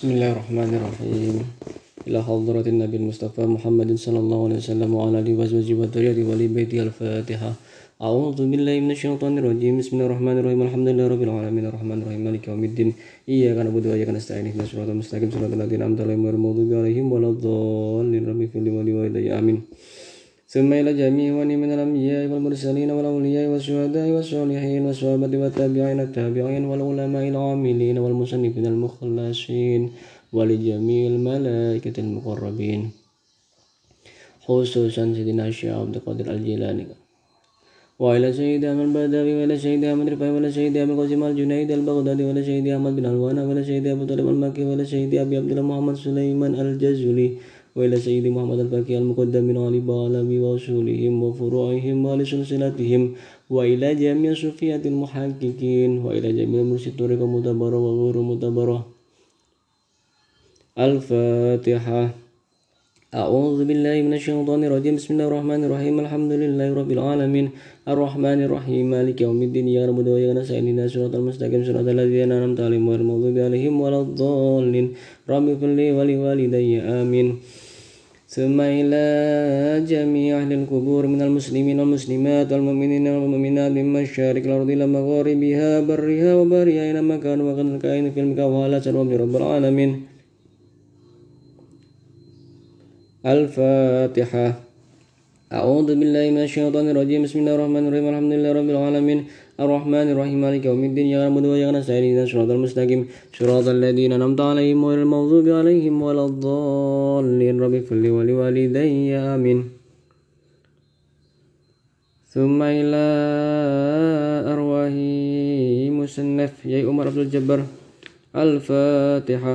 بسم الله الرحمن الرحيم إلى حضرة النبي المصطفى محمد صلى الله عليه وسلم وعلى آله وأزواجه وآل بيته الفاتحة أعوذ بالله من الشيطان الرجيم بسم الله الرحمن الرحيم الحمد لله رب العالمين الرحمن الرحيم مالك يوم الدين إياك نعبد وإياك نستعين اهدنا الصراط المستقيم صراط الذين أنعمت عليهم غير المغضوب عليهم ولا الضالين رب اغفر لي ولوالدي آمين ثم إلى جميع ولي من الأنبياء والمرسلين والأولياء والشهداء والصالحين والصحابة والتابعين التابعين والعلماء العاملين والمصنفين المخلصين ولجميع الملائكة المقربين. خصوصا سيدنا الشيخ عبد القادر الجيلاني. وإلى سيد أحمد البدوي وإلى سيد أحمد رفاعي وإلى سيد أبي قاسم الجنيد البغدادي وإلى سيد أحمد بن الوانا وإلى سيد أبو طالب المكي وإلى سيد أبي عبد الله محمد سليمان الجزولي. وإلى سيد محمد الفقيه المقدم من علي بعلم وأصولهم وفروعهم ولسلسلتهم وإلى جميع صوفية المحققين وإلى جميع مرشد طريق متبرة وغير متبرة الفاتحة. أعوذ بالله من الشيطان الرجيم. بسم الله الرحمن الرحيم. الحمد لله رب العالمين. الرحمن الرحيم مالك يوم الدين يا رب وإياك نستعين اهدنا الصراط المستقيم صراط الذين أنعمت عليهم غير المغضوب عليهم ولا الضالين رب اغفر لي ولوالدي آمين ثم إلى جميع أهل القبور من المسلمين والمسلمات والمؤمنين والمؤمنات من مشارق الأرض إلى مغاربها برها وبرها أينما كانوا وقد الكائن في المكوالات رب العالمين الفاتحة أعوذ بالله من الشيطان الرجيم. بسم الله الرحمن الرحيم. الحمد لله رب العالمين. الرحمن الرحيم. مالك يوم الدين. يا رب وإياك نستعين. اهدنا الصراط المستقيم. صراط الذين أنعمت عليهم غير المغضوب عليهم ولا الضالين. رب اغفر لي ولوالدي. آمين. ثم إلى أرواح مسنف يا عمر عبد الجبار. الفاتحة.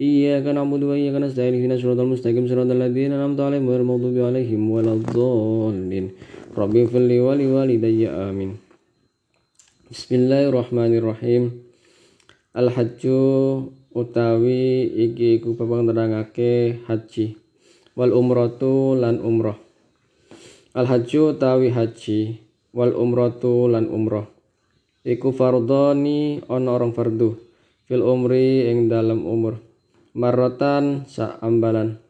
إياك نعبد وإياك نستعين اهدنا الصراط المستقيم صراط الذين أنعمت عليهم غير المغضوب عليهم ولا الضالين رب اغفر لي ولوالدي آمين بسم الله الرحمن الرحيم الحج utawi iki iku babang nerangake haji wal umratu lan umrah al hajju utawi haji wal umratu lan umrah iku fardhani ana orang fardu fil umri ing dalam umur marratan sa ambalan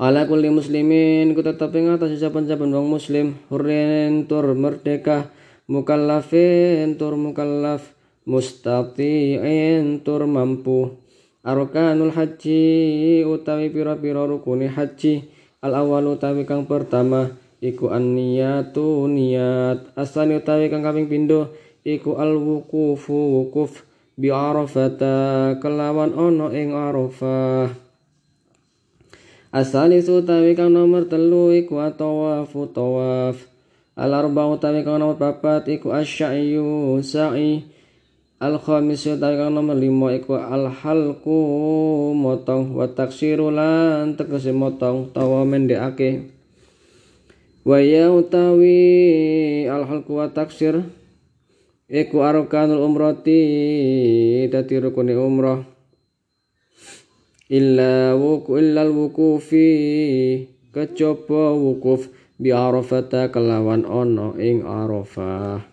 ala kulli muslimin ku tetep ing atas saben-saben wong muslim. Hurrin tur merdeka. Mukallafin tur mukallaf. Mustati'in tur mampu. Arkanul haji utawi pira-pira rukune haji. Al awal utawi kang pertama iku an-niyatu niat. Asani utawi kang kaping pindho iku al wukufu wukuf bi arafata kelawan ono ing arafah. Asali utawi kang nomor telu iku atawafu tawaf. Al arba utawi kang nomor papat iku asyayu sa'i. Al khamis utawi kang nomor lima iku al halku motong. Wa taksiru lan tegese motong tawa mendekake. Waya utawi al halku wa taksir iku arkanul umrati dadi rukune umrah. Illa wuku illa wukufi kecapa wukuf bi arafata kelawan ono ing arafah.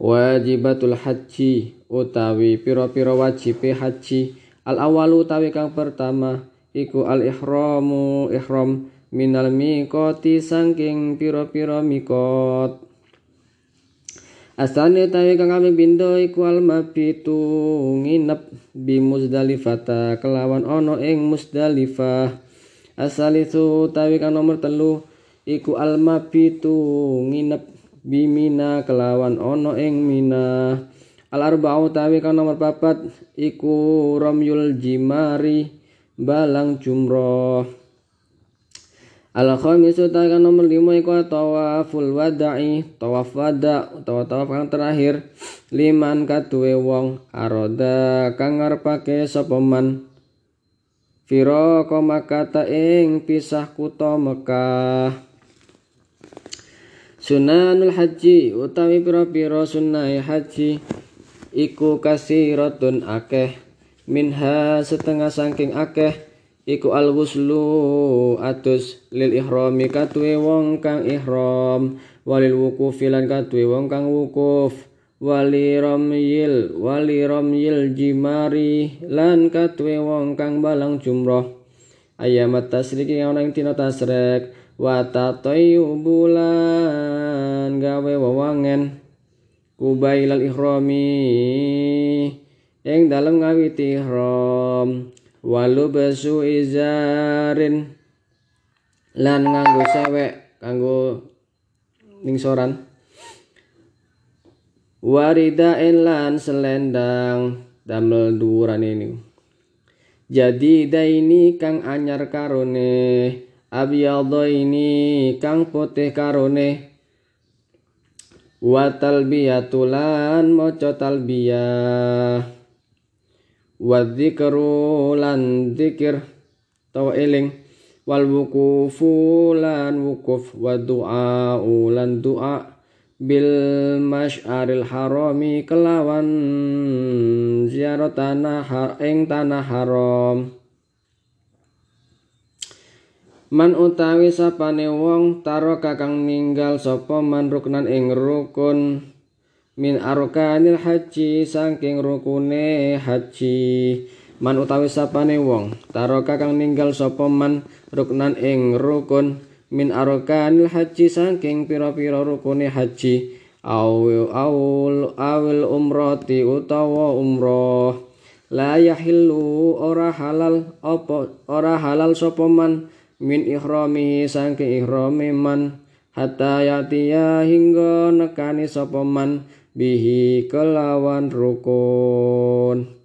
Wajibatul haji utawi pira-pira wajibe haji. Al awal utawi kang pertama iku al ihramu ihram minal miqati saking pira-pira miqat Asane utawi kang kami bindo iku al mabitu nginep bi Muzdalifah. Kelawan ono ing Muzdalifah. Asalisu utawi kang nomor telu iku al mabitu nginep bimina kelawan ono ing mina. Al arba'u tawi kang nomor papat iku ramyul jimari balang jumroh al khamisu kang nomor lima iku tawaful wada'i tawaf wada utawa tawaf kang terakhir. Liman kaduwe wong aroda kang ngarepake sapa man? Firo makata ing pisah kutha Mekah. Sunanul haji utawi pira-pira sunnahe haji iku kasiratun akeh. Minha setengah saking akeh iku al ghuslu atus lil ihrami katuwe wong kang ihram. Walil wukuf lan katuwe wong kang wukuf. Wali ramyil wali ramyil jimari lan katuwe wong kang balang jumroh. Ayamat tasriki ana ing dina tasrek. Wa bulan gawe wewangen. Kubailal ihrami ing dalem ngawiti ihram walu basu izarin. Lan nganggo sewek kanggo ningsoran waridain lan selendang. Damel duran ini. Jadi daini kang anyar karone. Abyadha ini kang putih karone. Wa talbiyatulan maca talbiyah wa dzikru lan dzikir tawa eling. Wal wukufu lan wukuf. Wa du'a lan du'a. Bil masyaril harami kelawan ziarah tanah ing tanah haram. Man utawi sapane wong taro kakang ninggal sapa man ruknan ing rukun min arkanil haji saking rukune haji. Man utawi sapane wong taro kakang ninggal sapa man ruknan ing rukun. Min arkanil haji saking pira-pira rukune haji. Awil awul awil umrati utawa umroh. La yahillu ora halal apa ora halal sapa man. Min ihrami saking ihrami man. Hatta yatiya hingga nekani sapa man bihi kelawan rukun.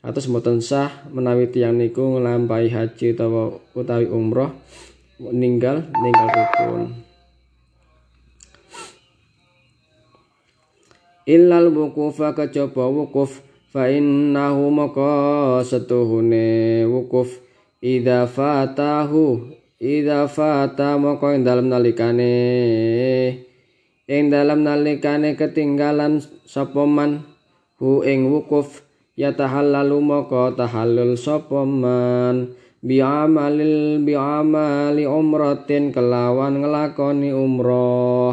Atus mboten sah menawi tiyang niku nglampahi haji utawa utawi umroh ninggal ninggal rukun. Illal wukufa kejaba wukuf fa innahu maka setuhune wukuf Ida fatahu Ida fata moko ing dalam nalikane ing dalam nalikane ketinggalan sapa man? Hu ing wukuf ya tahallalu moko tahallul sapa man? Bi'amalil bi'amali umratin kelawan ngelakoni umroh.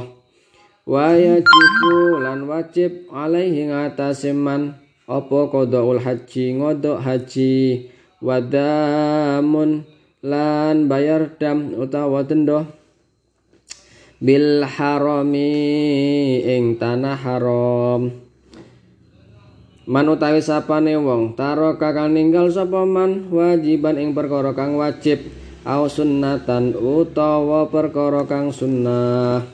Wa yajibu lan wajib alaihi ngatasi man. Apa qadaul haji? Ngodok haji. Wadamun lan bayar dam utawa denda bil harami ing tanah haram. Man utawi sapane wong taro kakang ninggal sapa man wajiban ing perkara kang wajib au sunnatan utawa perkara kang sunnah.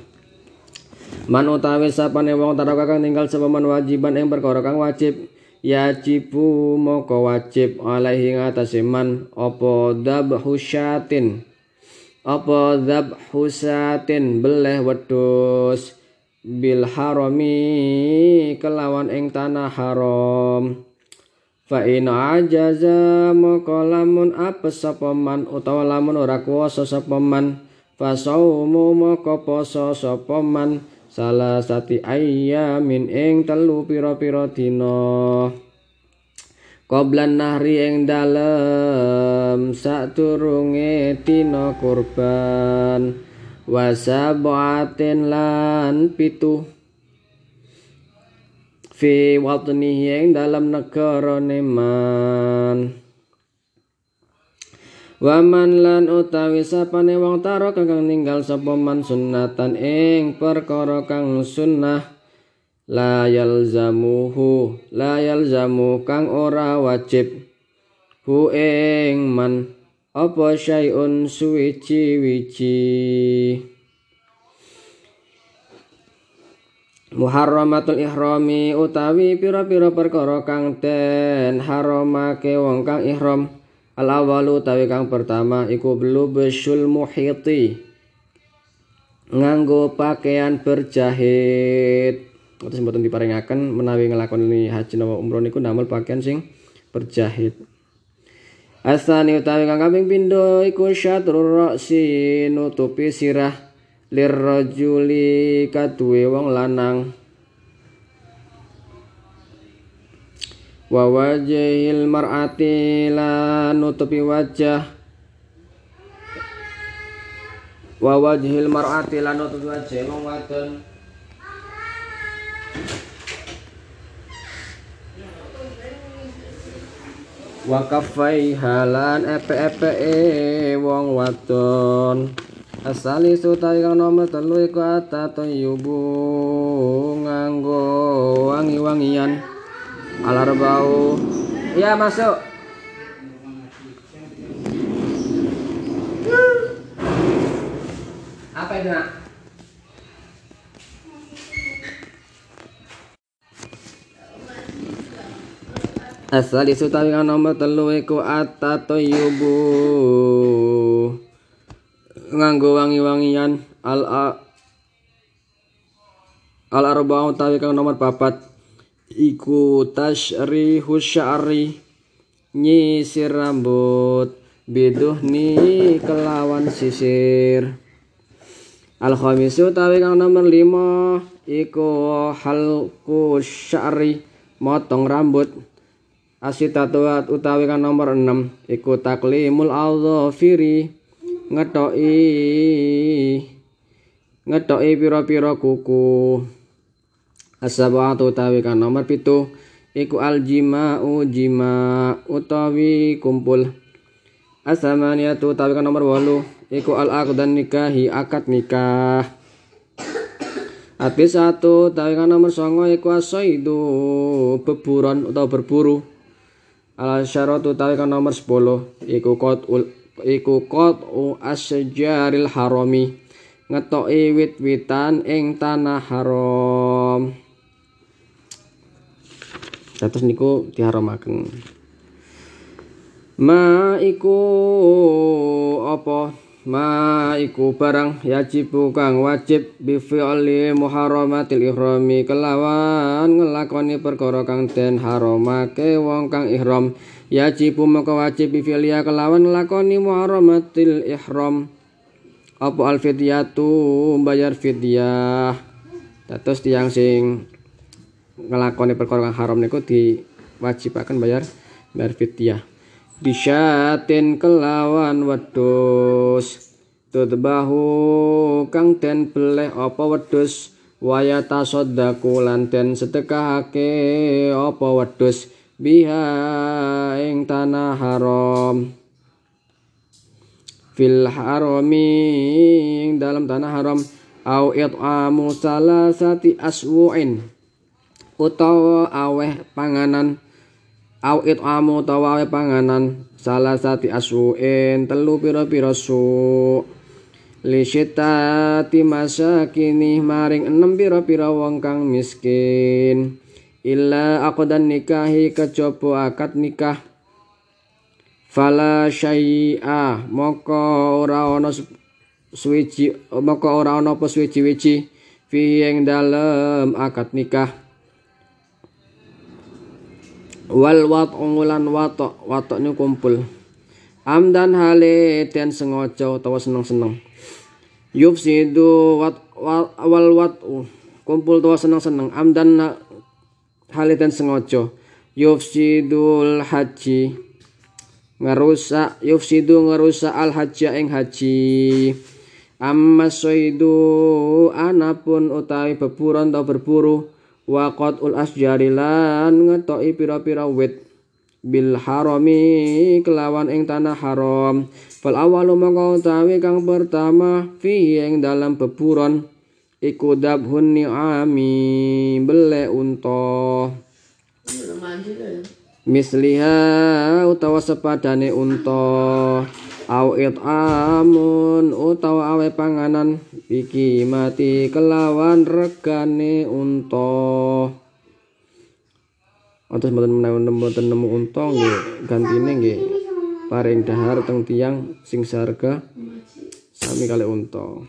Man utawi sapane wong taro kakang ninggal sapa man wajiban ing perkara kang wajib yajibu moko wajib alaihi ngatasi man apa dhabhu syatin apa dhabhu syatin beleh wedus bil harami kelawan ing tanah haram. Fa in ajaza moko lamun apes sapa man utawa lamun ora kuwasa sapa man fa saumu moko poso sapa man. Salah sati ayyamin ing telu pira-pira dina Qoblan nahri ing dalem saturunge dina kurban. Wasabatin lan pitu fi watnihi ing dalam negara neman Waman lan utawi sapane wong taro kang ninggal sapa man sunnatan ing perkara kang sunnah la yalzamuhu la yalzamu kang ora wajib. Hu ing man apa syai'un suwiji-wiji? Muharramatul ihrami utawi pira-pira perkara kang den haramake wong kang ihram. Al awalu tawi kang pertama iku belu besul muhiti. Nganggo pakaian berjahit. Terus mboten diparingaken menawi nglakoni haji nawa umroh niku damel pakaian sing berjahit. Asani utawi kang kaping pindho iku syatrur ra'si nutupi sirah lirrajuli kaduwe wong lanang. Wa wajhil mar'ati la nutupi wajah. Wa wajhil mar'ati la nutupi wajah wong wadon wa kafai halan epe-epe e wong wadon asali sutai kang nomor telu iku ata yubu nganggo wangi-wangian Alarbau. Iya, masuk. Asal isu tapi kan nomor telu iku atta toyubu nganggo wangi-wangian. Al al arba'u tapi kang nomor papat. Iku tashrihu sya'ri nyisir rambut. Biduhni kelawan sisir. Al khamisu tawi kang nomor 5 iku halku sya'ri motong rambut asitatu utawi kang nomor 6 iku taklimul adzafiri ngetoki. Ngetoki pira-pira kuku. As-sab'atu utawi kan nomor pitu. Iku al-jima'u jima utawi kumpul. As-samaniyatu utawi kan nomor 8 iku al-aqdan nikahi akad nikah. Habis satu utawi kan nomor songo iku asaidu beburon atau berburu. Al syaratu utawi kan nomor 10 iku qat'ul iku qat'u asjaril harami ngetoki wit-witan ing tanah haram. Dados niku diharamaken. Ma iku apa? Ma iku barang yajib kang wajib bi fi'li muharramatil ihrami. Kelawan ngelakoni perkara kang den haramake wong kang ihram. Yajib maka wajib bi fi'li kelawan ngelakoni muharramatil ihram. Apa al fidyatu? Bayar fidyah. Dados tiyang sing ngelakoni perkara kang haram niku diwajibaken bayar bayar fidyah bisyatin kelawan wedhus. Tudbahu kang den beleh apa wedhus? Waya tasaddaku lan den sedekahake apa wedhus? Biha ing tanah haram. Fil harami dalam tanah haram. Au it'amu salasati aswu'in. Utawa aweh panganan au amu utawa aweh panganan salah sati asuin telu pira-pira su li syitati masakini maring enam pira-pira wong kang miskin. Illa aqdan nikahi kejaba akad nikah. Fala syai'a moko ora ana suwiji moko ora ana apa suwiji-wiji. Fi ing dalem akad nikah wal wat ngulan watok watok ini kumpul. Amdan hale ten sengaja utawa seneng-seneng. Yufsidu wat wal wat kumpul utawa seneng-seneng. Amdan hale ten sengaja. Yufsidul haji ngerusak yufsidu ngerusak al haji ing haji. Amma soidu anapun utawi beburon atau berburu wa qatul asjari lan ngetoki pira-pira wit. Bil harami kelawan ing tanah haram. Fal awalu mongko utawi kang pertama fi ing dalam beburon. Iku dabhun ni'ami bele unta. Misliha utawa sepadane unta au amun utawa awe panganan iki mati kelawan regane unta. Atus mboten menawi mboten nemu unta nggih. Gantine nggih. Paring dahar teng tiang sing sarga sami kali unta.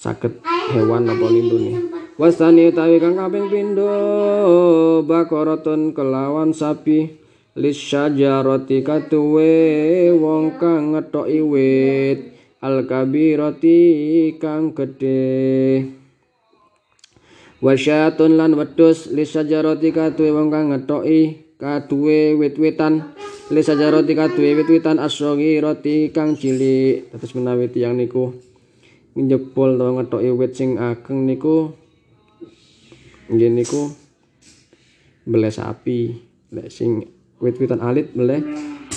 Saged hewan apa lindune wasani utawi kang kaping pindho bakaraton kelawan sapi lisyajarati katuwe wong kang ngethoki wit. Al kabirati kang gede wasyatun lan wedhus lisajarati katuwe wong kang ngetoki kaduwe wit-witan. Lisajarati kaduwe wit-witan roti kang cilik. Terus menawi tiyang niku njebol to ngetoki wit sing ageng niku. Nggih niku mbeleh sapi lek sing wit-witan alit meleh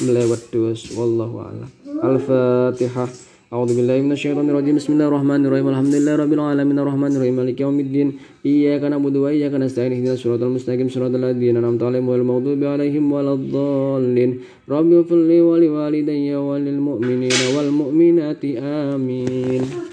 meleh wedus wallahu a'lam al-fatihah A'udzu billahi minasyaitonir rajim. Bismillahirrahmanirrahim. Alhamdulillahirabbil alamin arrahmanirrahim maliki yaumiddin. Iyyaka na'budu wa iyyaka nasta'in. Ihdinas siratal mustaqim siratal ladzina an'amta 'alaihim wal maghdubi 'alaihim waladdallin. Rabbighfirli wa liwalidayya wa lil mu'minina wal mu'minati. Amin.